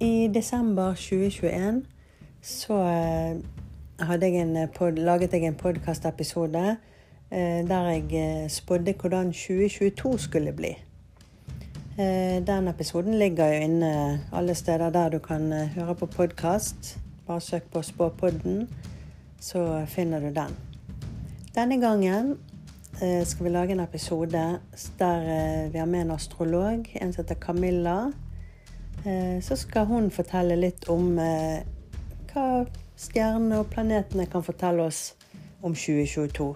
I desember 2021 så eh, jeg en pod, laget jeg en podkastepisode eh, der jeg eh, spådde hvordan 2022 skulle bli. Eh, den episoden ligger jo inne alle steder der du kan eh, høre på podkast. Bare søk på Spåpodden, så finner du den. Denne gangen eh, skal vi lage en episode der eh, vi har med en astrolog, en som heter Camilla. Eh, Så skal hun fortelle litt om eh, hva stjernene og planetene kan fortelle oss om 2022.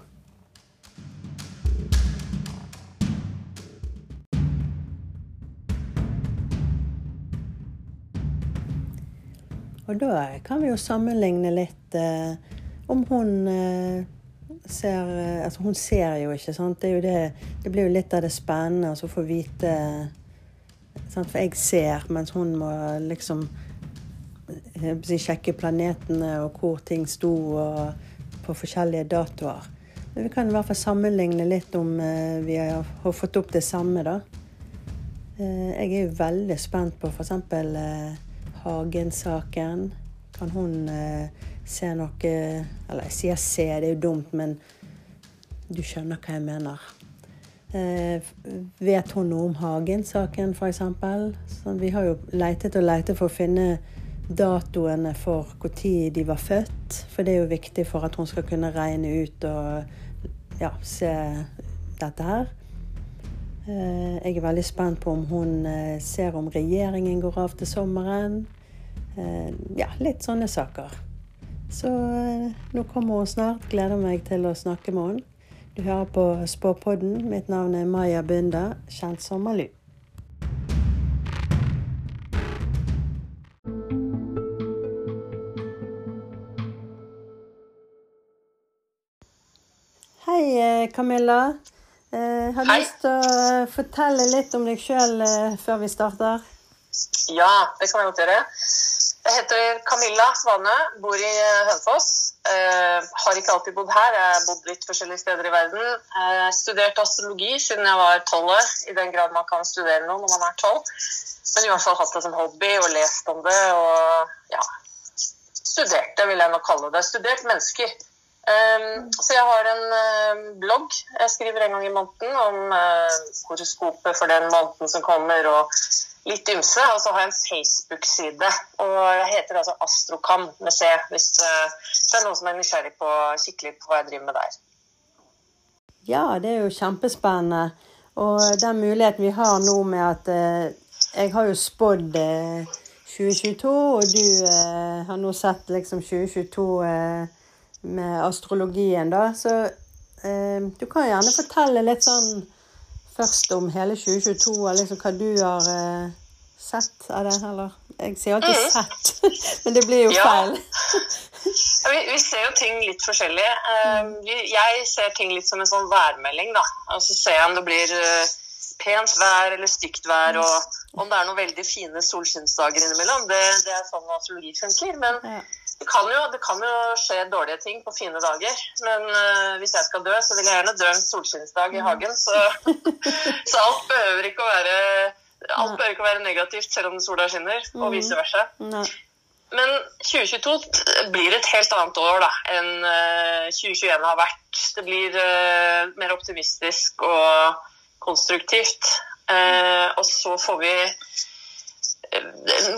Og da kan vi jo sammenligne litt eh, om hun eh, ser eh, Altså, hun ser jo ikke, sant. Det, det, det blir jo litt av det spennende å få vite? For jeg ser, mens hun må liksom sjekke planetene og hvor ting sto på forskjellige datoer. Men vi kan i hvert fall sammenligne litt om eh, vi har, fått opp det samme, da. Eh, jeg er jo veldig spent på f.eks. Eh, Hagen-saken. Kan hun se noe Eller jeg sier se, det er jo dumt, men du skjønner hva jeg mener. Eh, vet hun noe om Hagen-saken, f.eks.? Sånn, vi har jo leitet og leitet for å finne datoene for når de var født. For det er jo viktig for at hun skal kunne regne ut og ja, se dette her. Eh, Jeg er veldig spent på om hun eh, ser om regjeringen går av til sommeren. Ja, litt sånne saker. Så nå kommer hun snart. Gleder meg til å snakke med henne. Du hører på Spåpodden. Mitt navn er Maja Bunda, kjent som Malu. Hei, eh, Camilla. Eh, Jeg har Hei. lyst til å fortelle litt om deg sjøl før vi starter. Ja, det kan jeg godt gjøre. Jeg heter Camilla Svane, bor i eh, Hønefoss. Eh, har ikke alltid bodd her, jeg har bodd litt forskjellige steder i verden. Jeg har studert astrologi siden jeg var tolv år, i den grad man kan studere noe når man er tolv. Men i hvert fall hatt det som hobby og lest om det og ja, studert det, vil jeg nok kalle det. Studert mennesker. Um, så jeg har en uh, blogg jeg skriver en gang i måneden om eh, horoskopet for den måneden som kommer, og litt ymse. Og så har jeg en Facebook-side, og jeg heter altså Astrokam med C, hvis eh, det er noen som er nysgjerrig på kikke på hva jeg driver med der. Ja, det er jo kjempespennende. Og den muligheten vi har nå med at eh, Jeg har jo spådd eh, 2022, og du eh, har nå sett liksom 2022 eh, med astrologien, da. Så eh, du kan gjerne fortelle litt sånn først om hele 2022, og liksom hva du har eh, sett av det, eller? Jeg sier alltid Mhm. 'sett', men det blir jo Ja. feil. Vi, vi ser jo ting litt forskjellig. Eh, jeg ser ting litt som en sånn værmelding. da. Og så ser jeg om det blir eh, pent vær eller stygt vær, og om det er noen veldig fine solskinnsdager innimellom. Det, det er sånn astrologi funker. Men Ja. Det kan, jo, det kan jo skje dårlige ting på fine dager. Men uh, hvis jeg skal dø, så vil jeg gjerne dø en solskinnsdag i hagen. Så, så alt behøver være Alt behøver ikke å være negativt selv om sola skinner, og vice versa. Men 2022 blir et helt annet år da, enn eh, 2021 har vært. Det blir uh, mer optimistisk og konstruktivt. Eh, og så får vi eh,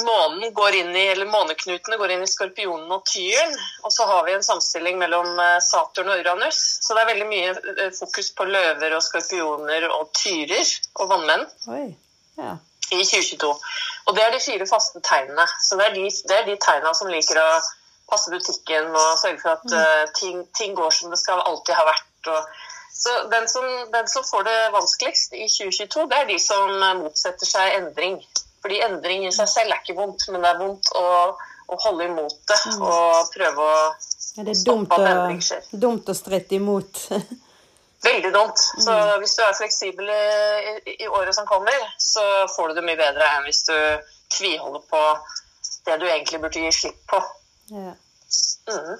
Månen går inn i, eller Måneknutene går inn i skorpionen og tyren. Og så har vi en samstilling mellom eh, Saturn og Uranus. Så det er veldig mye eh, fokus på løver og skorpioner og tyrer og vannmenn. Ja. i 2022. Og det er de fire faste tegnene. Så det er de, det er de tegnene som liker å passe butikken og sørge for at eh, ting, ting går som det skal alltid ha vært. Og, så den som, den som får det vanskeligst i 2022, det er de som motsetter seg endring. Fordi endring i seg selv er ikke vondt, men det er vondt å, å holde imot det og prøve å Ja, det er stoppe dumt at å, dumt å stritte imot. Veldig dumt. Så hvis du er fleksibel i, i, året som kommer, så får du det mye bedre enn hvis du tviholder på det du egentlig burde gi slipp på. ja. Mm.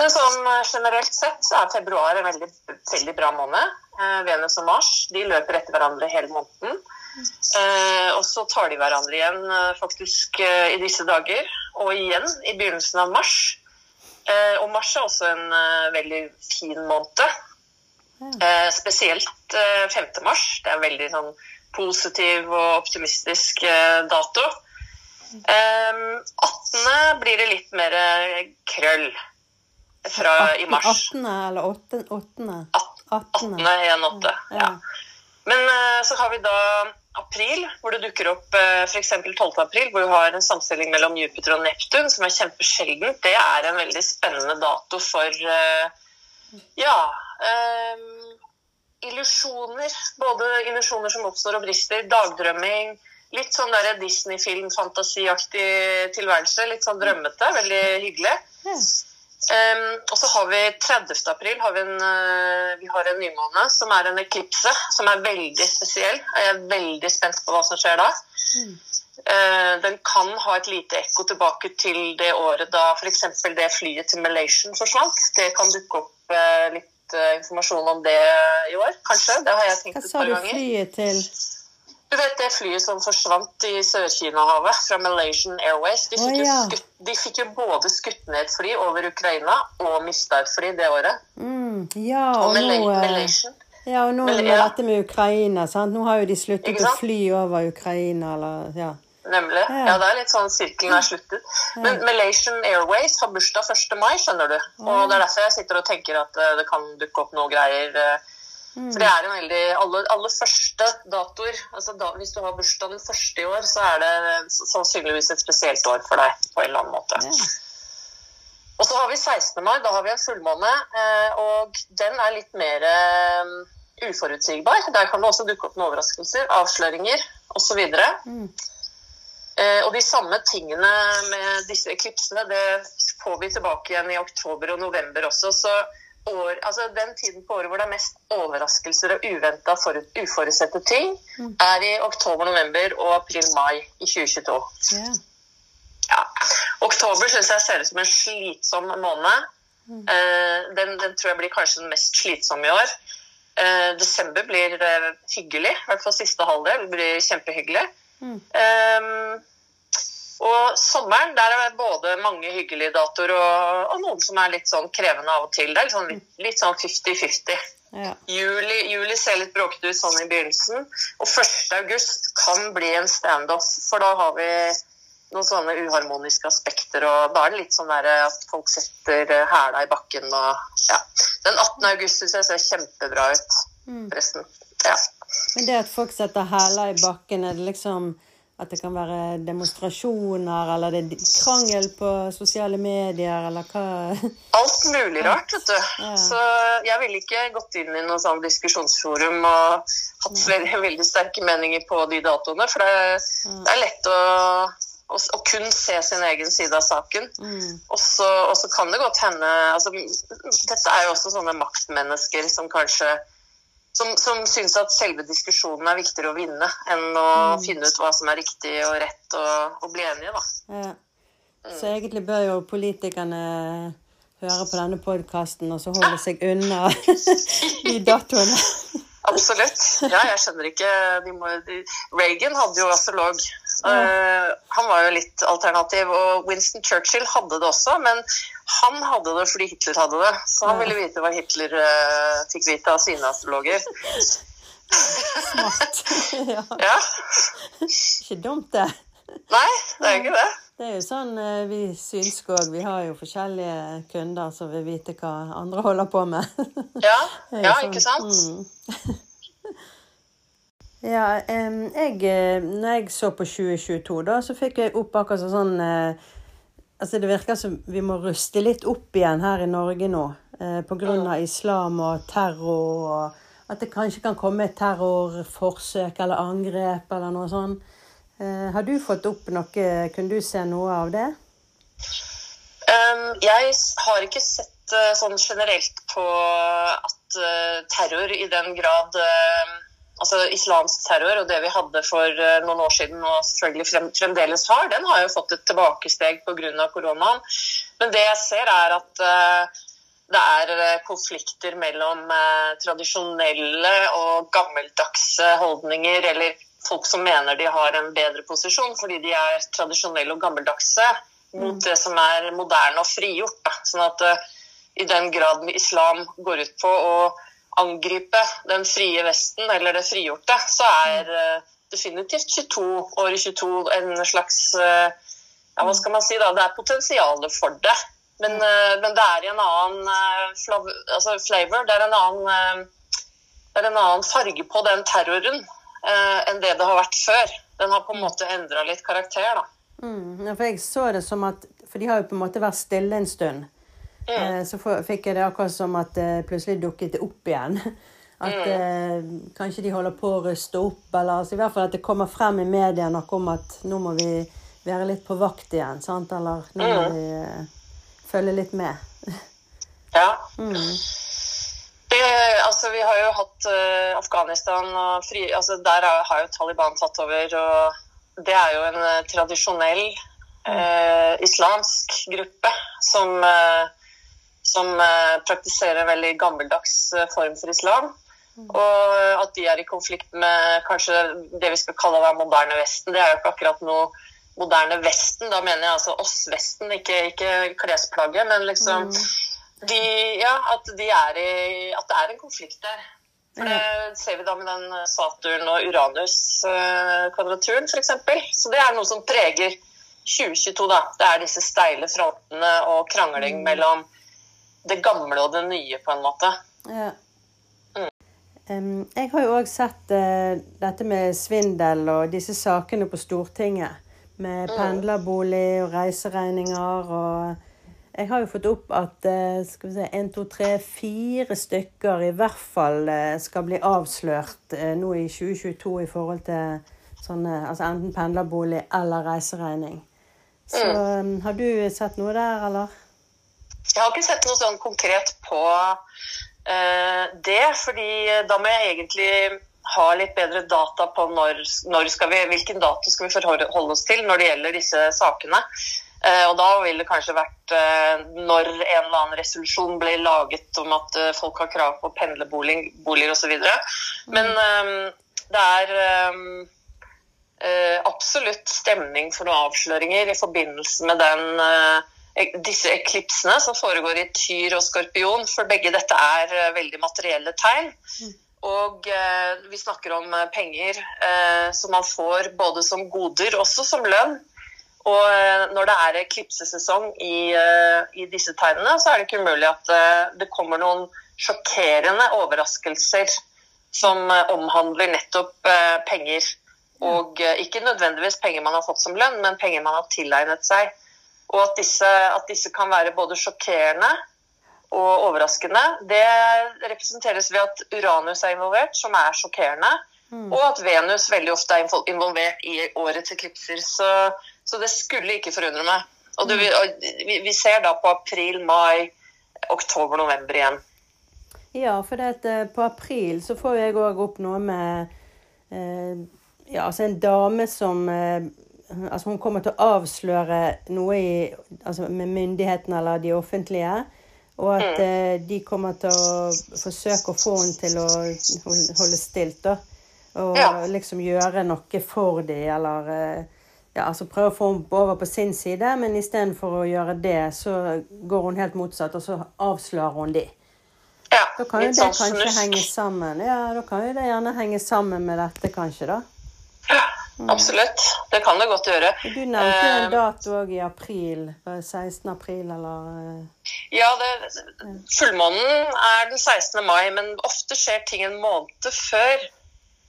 Men sånn generelt sett så er februar en veldig, veldig bra måned. Eh, Venus og Mars de løper etter hverandre hele måneden. Eh, og så tar de hverandre igjen eh, faktisk eh, i disse dager. Og igjen i begynnelsen av mars. Eh, og mars er også en veldig fin måned. Eh, spesielt eh, 5. mars. Det er en veldig sånn positiv og optimistisk dato. Eh, 18. blir det litt mer krøll fra i mars. 18. eller 8. 8. 18. igjen 8. Ja. Men så har vi da april, hvor det dukker opp eh, f.eks. 12. april, hvor du har en samstilling mellom Jupiter og Neptun, som er kjempesjeldent. Det er en veldig spennende dato for eh, ja um, illusjoner. Både illusjoner som oppstår og brister, dagdrømming. Litt sånn der Disney-film-fantasiaktig tilværelse. Litt sånn drømmete. Veldig hyggelig. Um, og så har vi 30. april har vi, en, uh, vi har en nymåne som er en eklipse, som er veldig spesiell. Jeg er veldig spent på hva som skjer da. Uh, den kan ha et lite ekko tilbake til det året da f.eks. det flyet til Malaysian forsvant. Det kan dukke opp uh, litt informasjon om det i år, kanskje. Det har jeg tenkt Hva et sa du flyet til? Du vet det flyet som forsvant i Sør-Kina-havet fra Malaysian Airways? De fikk, oh, ja. skutt, de fikk jo både skutt ned et fly over Ukraina og mista et fly det året. Mm, ja, Og og nå, Malay eh, Malaysian. ja, og nå Mal- med ja. dette med Ukraina, sant? Nå har jo de sluttet å fly over Ukraina, eller ja. Nemlig. Ja. Ja, det er litt sånn sirkelen er sluttet. Men Malaysian Airways har bursdag 1. mai, skjønner du. Og det er derfor jeg sitter og tenker at eh, det kan dukke opp noe greier. Eh, For det er en veldig Alle, alle første datoer altså da, Hvis du har bursdag den første i år, så er det sannsynligvis et spesielt år for deg på en eller annen måte. Mm. Og så har vi 16. mai, da har vi en fullmåne, eh, og den er litt mer eh, uforutsigbar. Der kan det også dukke opp noen overraskelser, avsløringer osv. Mm. Eh, og de samme tingene med disse eklipsene, det får vi tilbake igjen i oktober og november også. Så år, altså den tiden på året hvor det er mest overraskelser og uventa, uforutsette ting, er i oktober, november og april-mai i 2022. Yeah. Ja. Oktober syns jeg ser ut som en slitsom måned. Uh, den, den tror jeg blir kanskje den mest slitsomme i år. Uh, desember blir uh, hyggelig, i hvert fall siste halvdel blir kjempehyggelig. Mm. Eh, og sommeren, der er det både mange hyggelige datoer og, og noen som er litt sånn krevende av og til. Det er sånn, litt, sånn 50-50. ja. Juli, juli ser litt bråkete ut sånn i begynnelsen. Og 1. august kan bli en standoff, for da har vi noen sånne uharmoniske aspekter. Og da er det litt sånn der at folk setter eh, hæla i bakken og ja. Den 18. august syns jeg ser kjempebra ut, Mm. forresten. Ja. Men det at folk setter hæla i bakken, er det liksom at det kan være demonstrasjoner, eller det er krangel på sosiale medier, eller hva? Alt mulig rart, vet du. Ja. Så jeg ville ikke gått inn i noe sånn diskusjonsforum og hatt flere veldig sterke meninger på de datoene, for det, det er lett å, å kun se sin egen side av saken. Mm. Og så, og så kan det godt hende altså, Dette er jo også sånne maktmennesker som kanskje som, som syns at selve diskusjonen er viktigere å vinne enn å finne ut hva som er riktig og rett og, og bli enige, da. Ja. Så egentlig bør jo politikerne høre på denne podkasten og så holde seg unna de datoene. Absolutt. Ja, jeg skjønner ikke de må, de, Reagan hadde jo astrolog. Eh, han var jo litt alternativ. Og Winston Churchill hadde det også, men han hadde det fordi Hitler hadde det. Så han ville vite hva Hitler uh, fikk vite av sine astrologer. Smart. ja. Ja. Ikke dumt, det. Nei, det er jo ikke det. Det er jo sånn vi vi synskog, vi har jo forskjellige kunder som vil vite hva andre holder på med. Ja, ja sånn, ikke sant? mm. Ja, jeg, eh, når jeg så på 2022, da, så fikk jeg opp akkurat sånn eh, Altså, det virker som vi må ruste litt opp igjen her i Norge nå. Eh, på grunn av islam og terror. Og at det kanskje kan komme et terrorforsøk eller angrep eller noe sånt. Har du fått opp noe Kunne du se noe av det? Um, jeg har ikke sett sånn generelt på at terror i den grad Altså islamsk terror og det vi hadde for uh, noen år siden og selvfølgelig frem, fremdeles har, den har jo fått et tilbakesteg pga. koronaen. Men det jeg ser, er at uh, det er eh, konflikter mellom uh, tradisjonelle og gammeldagse holdninger, eller folk som mener de har en bedre posisjon fordi de er tradisjonelle og gammeldagse, mot det som er moderne og frigjort. Da. Sånn at uh, i den grad islam går ut på å angripe den frie Vesten, eller det frigjorte, så er uh, definitivt 22, året 22 en slags uh, ja, hva skal man si da, Det er potensialet for det. Men, men det er i en annen altså flavor. Det er en annen, det er en annen farge på den terroren enn det det har vært før. Den har på en måte endra litt karakter, da. Mm, for jeg så det som at For de har jo på en måte vært stille en stund. Mm. Så fikk jeg det akkurat som at det plutselig dukket opp igjen. At mm. eh, kanskje de holder på å ruste opp, eller altså, i hvert fall at det kommer frem i media noe om at nå må vi være litt på vakt igjen. sant? Eller nå må mm. vi eh, følge litt med. ja. Mm. Det, altså, vi har jo hatt uh, Afghanistan og fri, altså, Der har jo Taliban tatt over. og det er jo en uh, tradisjonell eh, islamsk gruppe som, eh, som eh, praktiserer en veldig gammeldags eh, form for islam. Og at de er i konflikt med kanskje det vi skal kalle den moderne Vesten. Det er jo ikke akkurat noe moderne Vesten. Da mener jeg altså oss Vesten, ikke, ikke klesplagget. Men liksom mm. de, ja, at, de er i, at det er en konflikt der. For det ser vi da med den Saturn- og Uranus-kvadraturen f.eks. Så det er noe som preger 2022. da. Det er disse steile frontene og krangling mm. mellom det gamle og det nye, på en måte. Ja. Mm. Um, jeg har jo òg sett uh, dette med svindel og disse sakene på Stortinget. Med mm. pendlerbolig og reiseregninger og jeg har jo fått opp at eh, skal vi se, 1, 2, 3, 4 stykker i hvert fall uh, skal bli avslørt nå i 2022 i forhold til sånne, altså enten pendlerbolig eller reiseregning. Så mm. har du sett noe der, eller? Jeg har ikke sett noe sånn konkret på uh, det, fordi da må jeg egentlig ha litt bedre data på når, når vi, hvilken dato skal vi forholde oss til når det gjelder disse sakene. Eh, og da ville det kanskje vært eh, når en eller annen resolusjon ble laget om at eh, folk har krav på pendlerboliger osv. Men det er absolutt stemning for noen avsløringer i forbindelse med den, disse eklipsene som foregår i Tyr og Skorpion. For begge dette er veldig materielle tegn. Og vi snakker om penger som man får både som goder, også som lønn. Og eh, når det er eklipsesesong i, eh, i, disse tegnene, så er det ikke umulig at eh, det kommer noen sjokkerende overraskelser som omhandler nettopp penger. Og ikke nødvendigvis penger man har fått som lønn, men penger man har tilegnet seg. Og at disse, at disse kan være både sjokkerende og overraskende, det representeres ved at Uranus er involvert, som er sjokkerende. Mm. Og at Venus veldig ofte er involvert i årets eklipser. Så så det skulle ikke forundre meg. Og, du, mm. og vi, vi, ser da på april, mai, oktober, november igjen. Ja, for det, eh, på april så får jeg òg opp noe med eh, ja, altså en dame som eh, Altså hun kommer til å avsløre noe i, altså med myndighetene eller de offentlige. Og at mm. eh, de kommer til å forsøke å få henne til å holde stilt. da. Og ja. liksom gjøre noe for dem, eller eh, ja, altså prøve å få henne over på sin side, men istedenfor å gjøre det, så går hun helt motsatt, og så avslører hun de. Ja, da kan jo det sånn kanskje henge sammen. Ja, da kan jo det gjerne henge sammen med dette, kanskje, da. Ja, absolutt. Det kan det godt gjøre. Du nevnte jo en eh, dato òg i april. 16. april, eller eh, Ja, det, fullmånen er den 16. mai, men ofte skjer ting en måned før.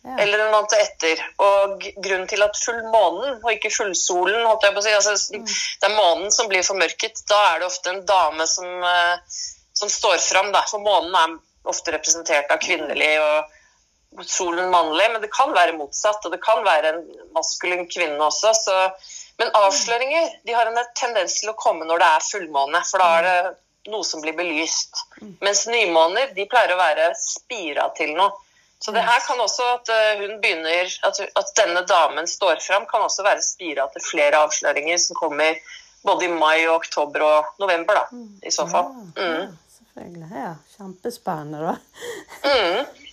Ja. Eller en måned etter. Og grunnen til at fullmånen, og ikke fullsolen holdt jeg på å si, altså, mm. Det er månen som blir formørket. Da er det ofte en dame som, uh, som står fram. Da. For månen er ofte representert av kvinnelig og solen mannlig. Men det kan være motsatt, og det kan være en maskulin kvinne også. Så, men avsløringer de har en tendens til å komme når det er fullmåne. For da er det noe som blir belyst. Mm. Mens nymåner de pleier å være spira til noe. Så det her kan også at eh, hun begynner At, at denne damen står fram, kan også være spira til flere avsløringer som kommer både i mai, og oktober og november, da, i så fall. Mm. selvfølgelig. Ja, kjempespennende, da. Mm.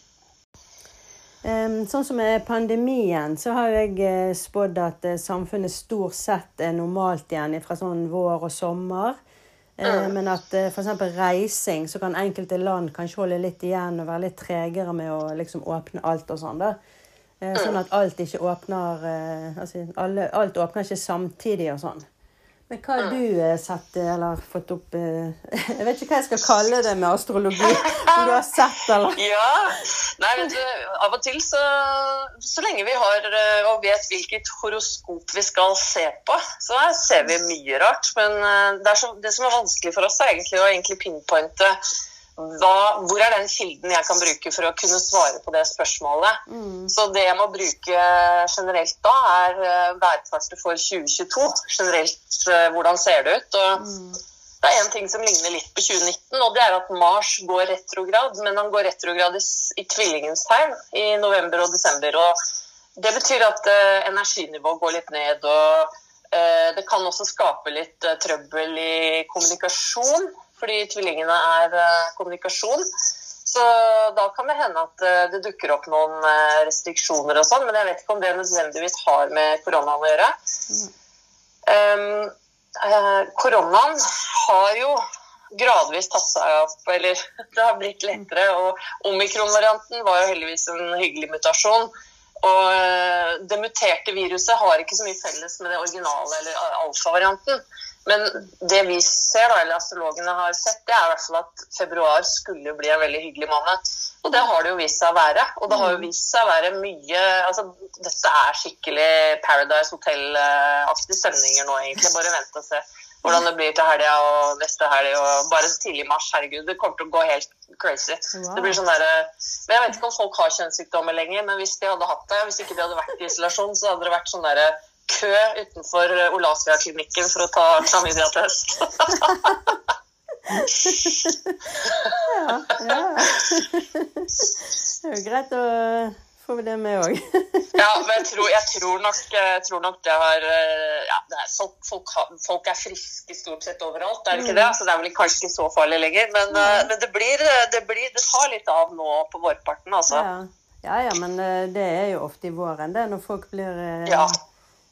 Sånn som med pandemien, så har jeg eh, spådd at eh, samfunnet stort sett er normalt igjen fra sånn vår og sommer. Eh, Men at f.eks. reising, så kan enkelte land kanskje holde litt igjen og være litt tregere med å liksom åpne alt og sånn. da. Sånn at alt ikke åpner altså alle, Alt åpner ikke samtidig og sånn. Men hva har du eh, sett eh, eller fått opp eh, Jeg vet ikke hva jeg skal kalle det med astrologi. Om du har sett eller Ja. Nei, vet du, av og til så Så lenge vi har eh, og vet hvilket horoskop vi skal se på, så ser vi mye rart. Men eh, det, så, det som er vanskelig for oss, er egentlig å egentlig pinpointe hva, hvor er den kilden jeg kan bruke for å kunne svare på det spørsmålet. Så det jeg må bruke generelt da, er eh, værkartet for 2022. Generelt, eh, hvordan ser det ut? Og det er en ting som ligner litt på 2019, og det er at Mars går retrograd. Men han går retrograd i, i tvillingens tegn i november og desember. og Det betyr at uh, energinivået går litt ned. og uh, Det kan også skape litt uh, trøbbel i kommunikasjon, fordi tvillingene er eh, kommunikasjon. Så da kan det hende at eh, det dukker opp noen eh, restriksjoner og sånn, men jeg vet ikke om det nødvendigvis har med koronaen å gjøre. Um, koronaen har jo gradvis tatt seg opp, eller det har blitt lettere. Og omikron-varianten var jo heldigvis en hyggelig mutasjon. Og eh, det muterte viruset har ikke så mye felles med det originale eller alfa-varianten. Men det vi ser, da, eller astrologene har sett, det er i hvert fall at februar skulle bli en veldig hyggelig måned. Og det har det jo vist seg å være. Og det har jo vist seg å være mye altså, Dette er skikkelig Paradise Hotel-aktige stemninger nå, egentlig. Bare vent og se hvordan det blir til helga og neste helg og bare tidlig i mars. Herregud, det kommer til å gå helt crazy. Wow. Det blir sånn der, men Jeg vet ikke om folk har kjønnssykdommer lenger, men hvis de hadde hatt det, hvis ikke de hadde vært i isolasjon, så hadde det vært sånn der kø utenfor Olasvia-klinikken for å ta klamydia-test. Ja, ja. Det er jo greit å få det med òg. Ja, men jeg tror, jeg tror, nok, jeg tror nok det har eh, ja, det er, folk, folk, folk er friske stort sett overalt, er det ikke det? Så det er vel kanskje ikke så farlig lenger. Men, eh, men det, blir, det, blir, det tar litt av nå på vårparten, altså. Ja. ja ja, men eh, det er jo ofte i våren, det, når folk blir eh, Ja.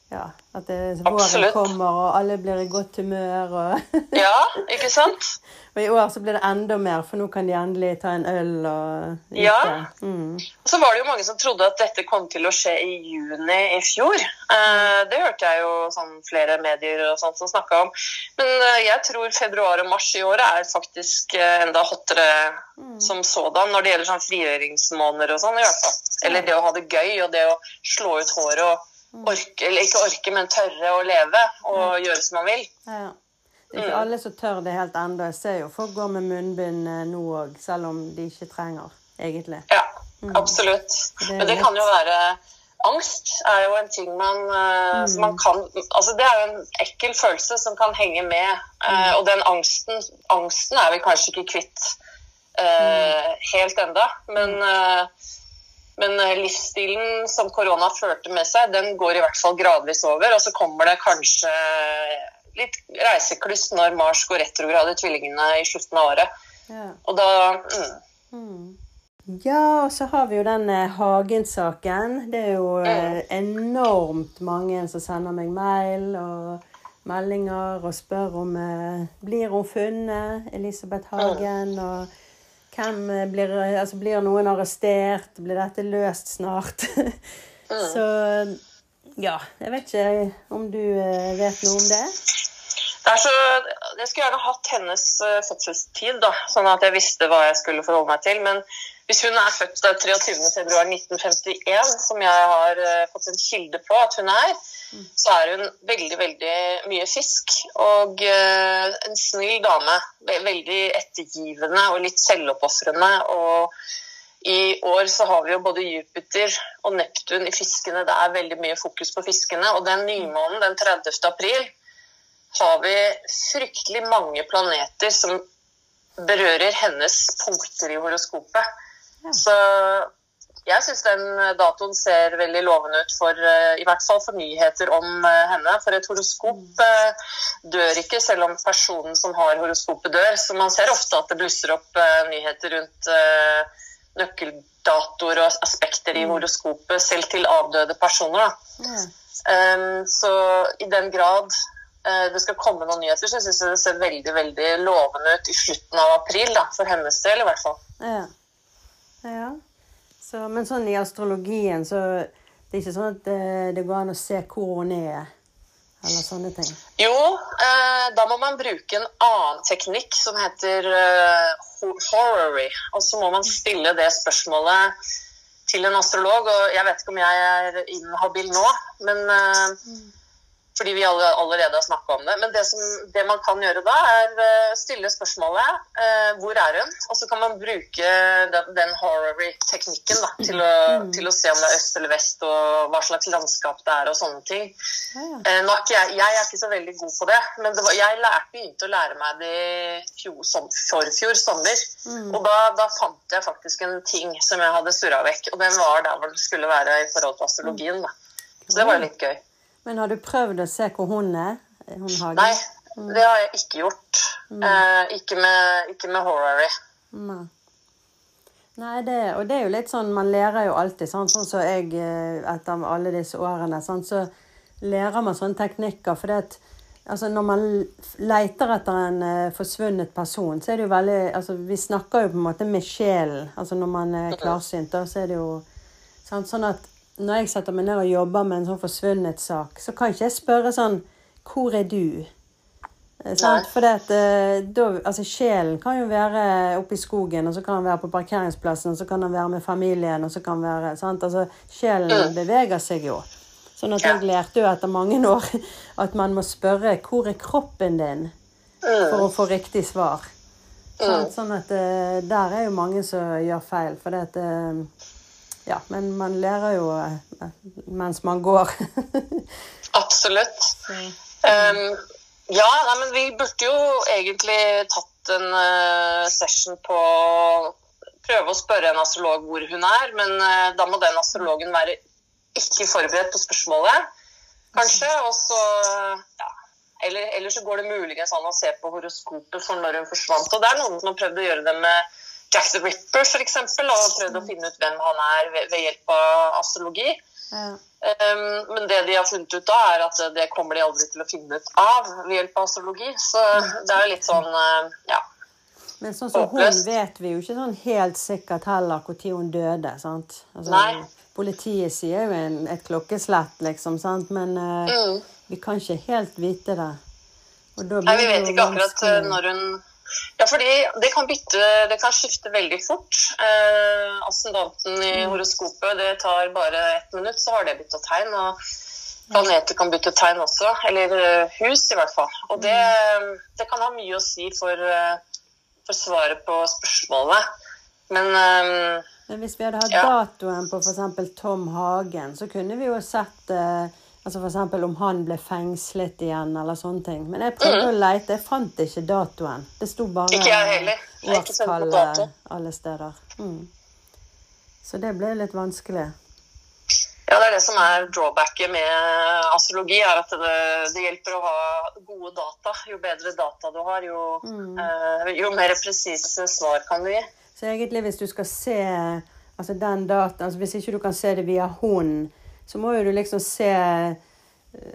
Ja, At det, våren kommer, og alle blir i godt humør. Og, Ja, ikke sant? og i år så blir det enda mer, for nå kan de endelig ta en øl og Ja. Mm. Og så var det jo mange som trodde at dette kom til å skje i juni i fjor. Eh, det hørte jeg jo sånn flere medier og sånt som snakka om. Men eh, jeg tror februar og mars i året er faktisk eh, enda hottere som sådan når det gjelder sånn frigjøringsmåneder og sånn. i hvert fall. Eller det å ha det gøy og det å slå ut håret og orke, eller ikke orke, men tørre å leve og gjøre som man vil. Ja. Det er ikke alle som tør det helt ennå. Jeg ser jo folk går med munnbind eh, nå òg, selv om de ikke trenger, egentlig. Ja, absolutt. Det Men det kan jo være Angst er jo en ting man, mm. som man kan Altså det er jo en ekkel følelse som kan henge med. eh, og den angsten Angsten er vi kanskje ikke kvitt eh, helt enda, men eh, men eh, livsstilen som korona førte med seg, den går i hvert fall gradvis over. Og så kommer det kanskje litt reisekluss når Mars går retrograd i tvillingene i slutten av året. Ja. Og da mm, Ja, og så har vi jo den eh, Hagen-saken. Det er jo eh, enormt mange som sender meg mail og meldinger og spør om eh, blir hun funnet, Elisabeth Hagen. Og hvem eh, blir Altså, blir noen arrestert? Blir dette løst snart? så ja, jeg vet ikke om du eh, vet noe om det? Er jeg skulle gjerne hatt hennes eh, fødselstid, da, sånn at jeg visste hva jeg skulle forholde meg til. Men hvis hun er født eh, 23.2.1951, som jeg har eh, fått en kilde på at hun er, så er hun veldig, veldig mye fisk. Og eh, en snill dame. Veldig ettergivende og litt selvoppofrende. Og i år så har vi jo både Jupiter og Neptun i fiskene. Det er veldig mye fokus på fiskene. Og den nymånen den 30. april har vi fryktelig mange planeter som berører hennes punkter i horoskopet. Ja. Så jeg syns den datoen ser veldig lovende ut for i hvert fall for nyheter om henne. For et horoskop dør ikke selv om personen som har horoskopet dør. Så man ser ofte at det blusser opp nyheter rundt nøkkeldatoer og aspekter i mm. horoskopet, selv til avdøde personer. Um, så i den grad det skal komme noen nyheter, så syns jeg det ser veldig veldig lovende ut i slutten av april. Da, for hennes del, i hvert fall. Ja. Ja. Så, men sånn i astrologien, så det er ikke sånn at det, det går an å se hvor hun er? Eller sånne ting? Jo, eh, da må man bruke en annen teknikk som heter eh, horary. Og så må man stille det spørsmålet til en astrolog. Og jeg vet ikke om jeg er inhabil nå, men eh, fordi vi allerede har snakka om det. Men det, som, det, man kan gjøre da, er uh, stille spørsmålet eh, hvor er hun? Og så kan man bruke den, den horror-teknikken til, mm. til, å se om det er øst eller vest, og hva slags landskap det er, og sånne ting. Uh, er jeg, jeg, er ikke så veldig god på det, men det var, jeg lærte, begynte å lære meg det i forfjor sommer. Mm. Og da, da, fant jeg faktisk en ting som jeg hadde surra vekk, og den var der hvor den skulle være i forhold til astrologien. Da. Så det var litt gøy. Men har du prøvd å se hvor hun er? Hun Nei, det har jeg ikke gjort. Mm. Eh, ikke, med, ikke med Horary. Nei. Nei, det, og det er jo litt sånn Man lærer jo alltid, sånn, som så jeg eh, etter alle disse årene. Sånn, så lærer man sånne teknikker. For det at altså, når man leter etter en uh, forsvunnet person, så er det jo veldig altså, Vi snakker jo på en måte med sjelen. Altså når man er klarsynt, da, så er det jo sånn, sånn at når jeg setter meg ned og jobber med en sånn forsvunnet sak, så kan ikke jeg spørre sånn Hvor er du? Eh, For det eh, da, altså Sjelen kan jo være oppe i skogen, og så kan han være på parkeringsplassen, og så kan han være med familien, og så kan han være sant? Altså, Sjelen mm. beveger seg jo. Sånn at jeg lærte jo etter mange år at man må spørre 'Hvor er kroppen din?' Mm. for å få riktig svar. Sånn, sånn at uh, der er jo mange som gjør feil. For det at ja, men man lærer jo eh, mens man går. Absolutt. Um, ja, nei, men vi burde jo egentlig tatt en uh, session på Prøve å spørre en astrolog hvor hun er, men uh, da må den astrologen være ikke forberedt på spørsmålet, kanskje. Og så ja, eller, eller, så går det muligens an å se på horoskopet for når hun forsvant. Og det er noen som har prøvd å gjøre det med Jack the Ripper f.eks. og prøvd å finne ut hvem han er ved, ved hjelp av astrologi. Ja. Um, men det de har funnet ut da, er at det kommer de aldri til å finne ut av ved hjelp av astrologi. Så det er jo litt sånn, uh, ja. Men sånn som hun vet vi jo ikke sånn helt sikkert heller når hun døde. sant? Altså, Nei. Politiet sier jo en, et klokkeslett, liksom, sant? men uh, mm. vi kan ikke helt vite det. Nei, vi vet ikke akkurat uh, når hun ja, fordi det kan bytte Det kan skifte veldig fort. Eh, ascendanten i mm. horoskopet, det tar bare ett minutt, så har det bytta tegn. Og planeter kan bytte tegn også. Eller eh, hus, i hvert fall. Og det, mm. det kan ha mye å si for, eh, for svaret på spørsmålet. Men Men hvis vi hadde hatt ja. datoen på f.eks. Tom Hagen, så kunne vi jo sett eh, Altså F.eks. om han ble fengslet igjen, eller sånne ting. Men jeg prøvde mm. å leite, jeg fant ikke datoen. Det sto bare årstallet alle steder. Mm. Så det ble litt vanskelig. Ja, det er det som er drawbacket med astrologi, er at det, det, hjelper å ha gode data. Jo bedre data du har, jo, mm. uh, jo mer presise svar kan du gi. Så egentlig hvis du skal se altså den dataen, altså Hvis ikke du kan se det via hund, så må jo du liksom se eh,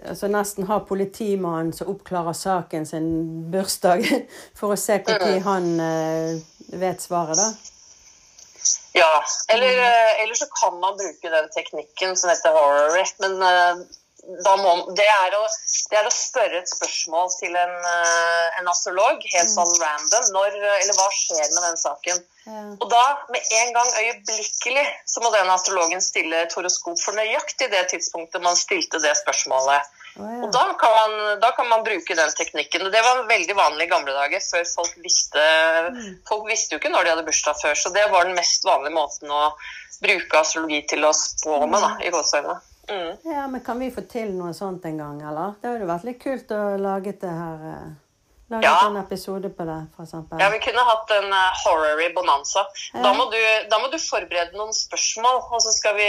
altså Nesten ha politimannen som oppklarer saken sin bursdag, for å se når han uh, vet svaret, da. Ja, eller, uh, eller, så kan man bruke den teknikken som heter horror rep, men må, det, er å, det, er å, spørre et spørsmål til en, en astrolog, helt mm. sånn random, når, eller hva skjer med den saken. Og da, med en gang øyeblikkelig, så må den astrologen stille et horoskop for nøyaktig det tidspunktet man stilte det spørsmålet. Oh, ja. Og da kan, man, da kan, man, bruke den teknikken. Og det var veldig vanlig i gamle dager, før folk visste mm. Folk visste jo ikke når de hadde bursdag før, så det var den mest vanlige måten å bruke astrologi til å spå med, da, i gåseøynene. Mm. Ja, men kan vi få til noe sånt en gang, eller? Det hadde vært litt kult å lage det her. Eh, Laget Ja. en episode på det, eksempel. Ja, vi kunne hatt en uh, horror-y bonanza. Ja. Da, må du, da må du forberede noen spørsmål, og så skal vi,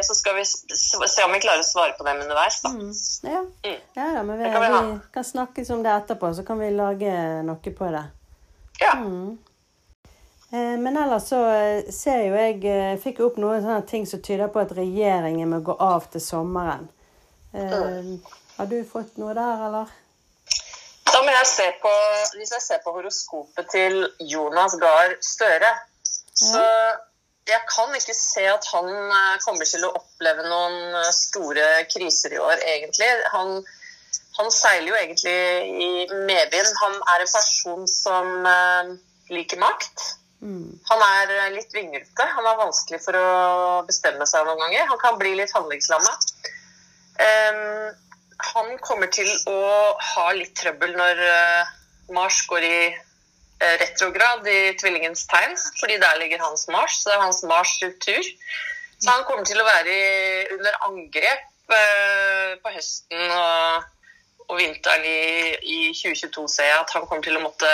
så skal vi se om vi klarer å svare på dem underveis. da. Mm. Ja. Mm. ja, da, men vi, kan vi vi kan snakkes om det etterpå, så kan vi lage noe på det. Ja. Mm. Eh, Men ellers så eh, ser jo jeg eh, Fikk opp noen sånne ting som tyder på at regjeringen må gå av til sommeren. Mm. Har du fått noe der, eller? Da må jeg se på, Hvis jeg ser på horoskopet til Jonas Gahr Støre, så jeg kan ikke se at han kommer til å oppleve noen store kriser i år, egentlig. Han, han seiler jo egentlig i medvind. Han er en person som liker makt. Han er eh, litt vinglete. Han er vanskelig for å bestemme seg noen ganger. Han kan bli litt handlingslamma. Um, han kommer til å ha litt trøbbel når uh, Mars går i uh, retrograd i tvillingens tegn, fordi der ligger hans Mars. Så det er hans Mars-struktur. Så han kommer til å være i, under angrep uh, på høsten og, og vinteren i, i 2022, ser jeg. At han kommer til å måtte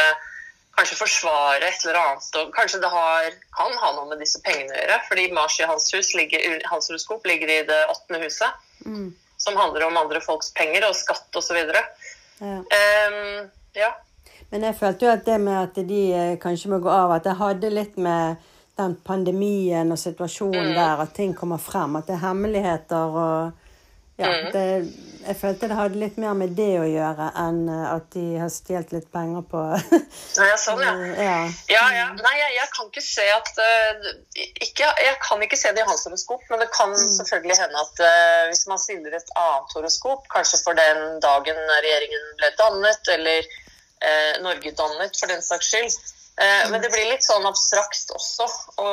kanskje forsvare et eller annet. Og kanskje det har, kan ha noe med disse pengene å gjøre, fordi Mars i hans, hus ligger, hans horoskop ligger i det åttende huset Mm. som handler om andre folks penger og skatt osv. Ja. Um, ja. Men jeg følte jo at det med at de eh, kanskje må gå av, at det hadde litt med den pandemien og situasjonen Mm. der, at ting kommer frem. At det er hemmeligheter og Ja. Mm. Det, jeg følte det hadde litt mer med det å gjøre enn eh, at de har stjålet litt penger på Nei, sånn, ja. ja. Ja, ja. Nei, jeg, jeg kan ikke se at uh, ikke, Jeg kan ikke se det i hans horoskop, men det kan selvfølgelig hende at uh, hvis man stiller et annet horoskop, kanskje for den dagen regjeringen ble dannet, eller uh, Norge dannet, for den saks skyld mm. Men det blir litt sånn abstrakt også å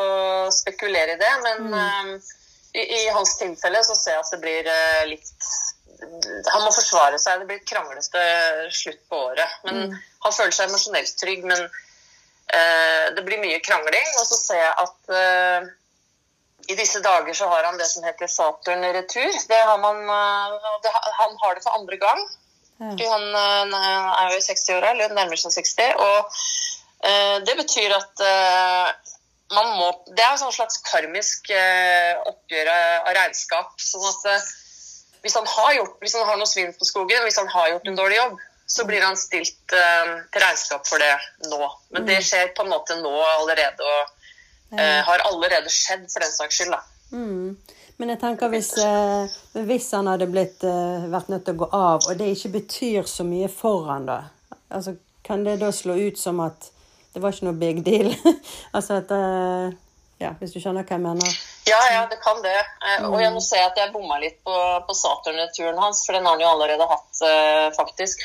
spekulere i det. Men eh, i, i hans tilfelle så ser jeg at det blir litt Han må forsvare seg. Det blir et kranglete slutt på året. Men han føler seg emosjonelt trygg. men uh, det blir mye krangling, og så ser jeg at uh, i disse dager så har han det som heter Saturn retur. Det har man, uh, det, han har det for andre gang. Ja. Fordi Han er jo i 60-åra, eller nærmer seg 60. Og det betyr at man må Det er et sånn slags karmisk oppgjør av regnskap. sånn at hvis han har gjort, hvis han har noe svinn på skogen, hvis han har gjort en dårlig jobb, så blir han stilt eh, til regnskap for det nå. Men det skjer på en måte nå allerede, og eh, har allerede skjedd for den saks skyld. Mm. Men jeg tenker hvis, eh, hvis han hadde blitt, eh, vært nødt til å gå av, og det ikke betyr så mye for han da, altså, kan det da slå ut som at det var ikke noe big deal? altså at eh, Ja, hvis du skjønner hva jeg mener? Ja, ja, det kan det. Eh, Og jeg må se at jeg bomma litt på, på Saturn-turen hans, for den har han jo allerede hatt, eh, faktisk.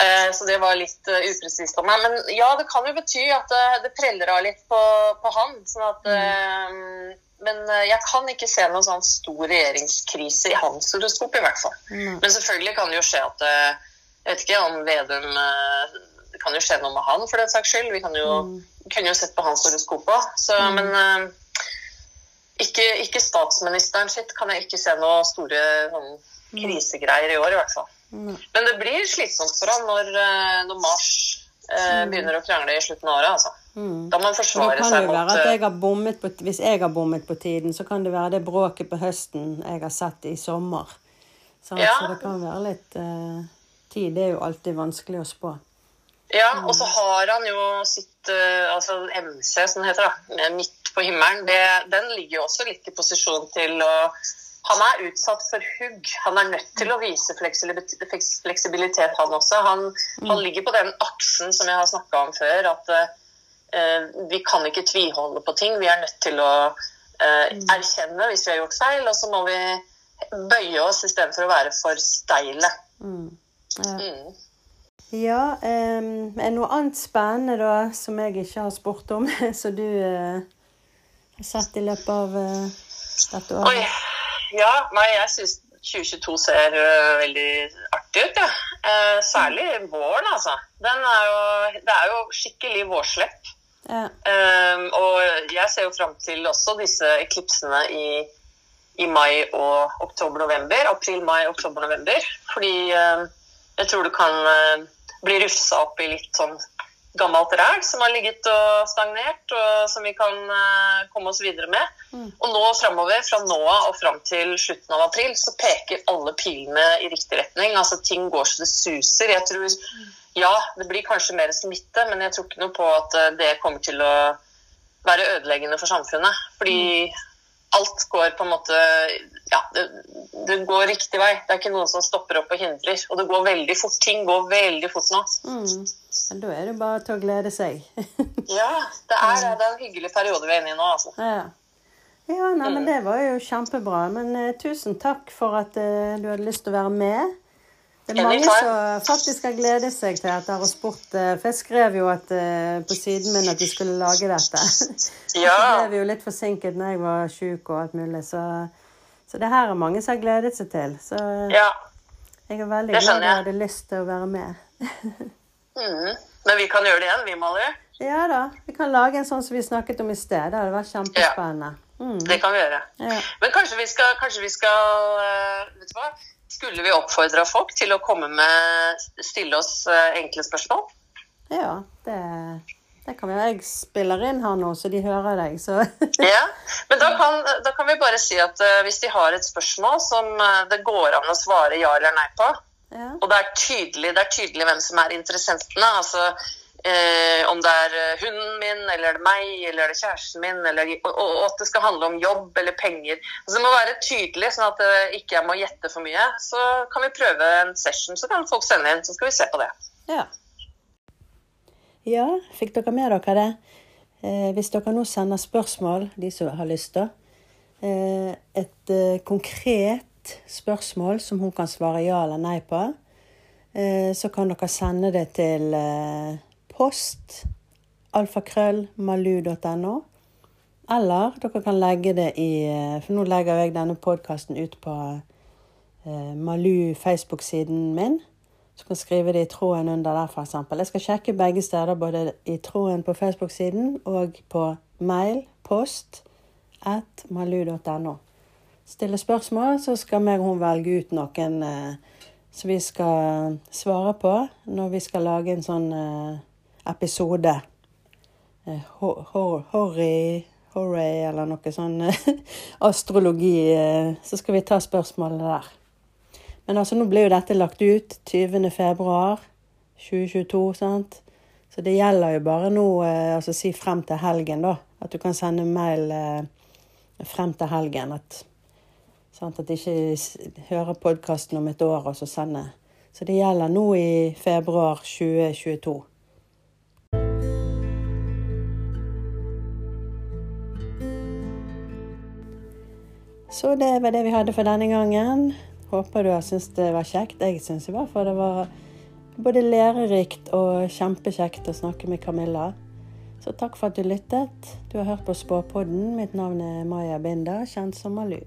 Eh, Så det var litt upresist av meg. Men ja, det kan jo bety at det, preller av litt på, på han. Sånn at, mm. men jeg kan ikke se noen sånn stor regjeringskrise i hans horoskop, i hvert fall. Mm. Men selvfølgelig kan det jo skje at Jeg vet ikke om Vedum Det kan jo skje noe med han, for den saks skyld. Vi kan jo, kunne jo sett på hans horoskop òg. Men eh, ikke, ikke statsministeren sitt kan jeg ikke se noe store sånn, krisegreier i år, i hvert fall. Men det blir slitsomt for han når, eh, når Mars eh, begynner å krangle i slutten av året. Altså. Mm. Da må Da forsvare seg mot at eh, jeg på, hvis jeg har bommet på tiden, så kan det være det bråket på høsten jeg har sett i sommer. Så, Ja. Så det kan være litt eh, tid. Det er jo alltid vanskelig å spå. Ja, og så har han jo sitt eh, altså MC, som det heter, da, midt på himmelen. Det, den ligger jo også litt i posisjon til å Han er utsatt for hugg. Han er nødt til å vise fleksibilitet, han også. Han, han ligger på den aksen som jeg har snakka om før, at uh, vi kan ikke tviholde på ting. Vi er nødt til å uh, erkjenne hvis vi har gjort feil, og så må vi bøye oss istedenfor å være for steile. Mm. Ja. Mm. Ja, um, noe annet spennende da, som jeg ikke har spurt om, som du eh, sett i løpet av uh, dette Oi. året? Ja, nei, jeg syns 2022 ser uh, veldig artig ut, ja. Uh, særlig våren, altså. Den er jo, det er jo skikkelig vårslepp. Ja. Og jeg ser jo fram til også disse eklipsene i, i mai og oktober-november. April, mai, oktober-november. Fordi jeg tror det kan bli rufsa opp i litt sånn gammelt ræl som har ligget og stagnert, og som vi kan uh, komme oss videre med. Mm. Og nå framover, fra nå av og fram til slutten av april, så peker alle pilene i riktig retning. Altså ting går så det suser. Jeg tror ja, det blir kanskje mer smitte, men jeg tror ikke noe på at uh, det kommer til å være ødeleggende for samfunnet. Fordi mm alt går på en måte Ja, det, det, går riktig vei. Det er ikke noen som stopper opp og hindrer. Og det går veldig fort. Ting går veldig fort nå. Mm. Da er det bare til å glede seg. ja, det er, det er en hyggelig periode vi er inne i nå, altså. Ja. Ja, nei, men mm. Det var jo kjempebra. Men uh, tusen takk for at uh, du hadde lyst til å være med. Det er mange som faktisk har gledet seg til dette og spurt eh, For jeg skrev jo at, eh, på siden min at de skulle lage dette. Ja. Så ble vi jo litt forsinket når jeg var sjuk og alt mulig. Så, så, det her er mange som har gledet seg til. Så ja. jeg er veldig glad jeg hadde lyst til å være med. mm. Men vi kan gjøre det igjen, vi, Molly. Ja da. Vi kan lage en sånn som vi snakket om i sted. Det hadde vært kjempespennende. Ja. Mm. Det kan vi gjøre. Ja. Men kanskje vi skal, kanskje vi skal uh, Vet du hva? Skulle vi oppfordra folk til å komme med stille oss eh, enkle spørsmål? Ja, det, det kan vi. Jeg spiller inn her nå, så de hører deg. Så. ja, Men da kan, da kan, vi bare si at uh, hvis de har et spørsmål som uh, det går an å svare ja eller nei på, ja. og det er, tydelig, det er tydelig hvem som er interessentene altså Eh, om det er eh, hunden min, eller er det meg, eller er det kjæresten min, eller, og, og, at det skal handle om jobb eller penger. Altså, det må være tydelig, sånn at ikke jeg må gjette for mye. Så kan vi prøve en session, så kan folk sende inn, så skal vi se på det. Ja. ja fikk dere med dere det? Eh, hvis dere nå sender spørsmål, de som har lyst til, eh, et eh, konkret spørsmål som hun kan svare ja eller nei på, eh, så kan dere sende det til post alfakrøllmalu.no. Eller dere kan legge det i eh, For nå legger jeg denne podkasten ut på eh, Malu Facebook-siden min. Så kan skrive det i tråden under der, f.eks. Jeg skal sjekke begge steder, både i tråden på Facebook-siden og på mail, post, at malu.no. Stille spørsmål, så skal meg og hun velge ut noen eh, som vi skal svare på når vi skal lage en sånn eh, episode. Eh, Horry Horry eller noe sånn eh, astrologi. Eh, så skal vi ta spørsmålene der. Men altså, nå ble jo dette lagt ut 20. februar 2022, sant? Så det gjelder jo bare nå, altså si frem til helgen, da. At du kan sende mail frem til helgen. At, sant? at de ikke hører podkasten om et år og så sender. Så det gjelder nå i februar 2022. Så det var det vi hadde for denne gangen. Håper du har syntes det var kjekt. Jeg syns i hvert fall det var både lærerikt og kjempekjekt å snakke med Camilla. Så takk for at du lyttet. Du har hørt på Spåpodden. Mitt navn er Maja Binder, kjent som Malu.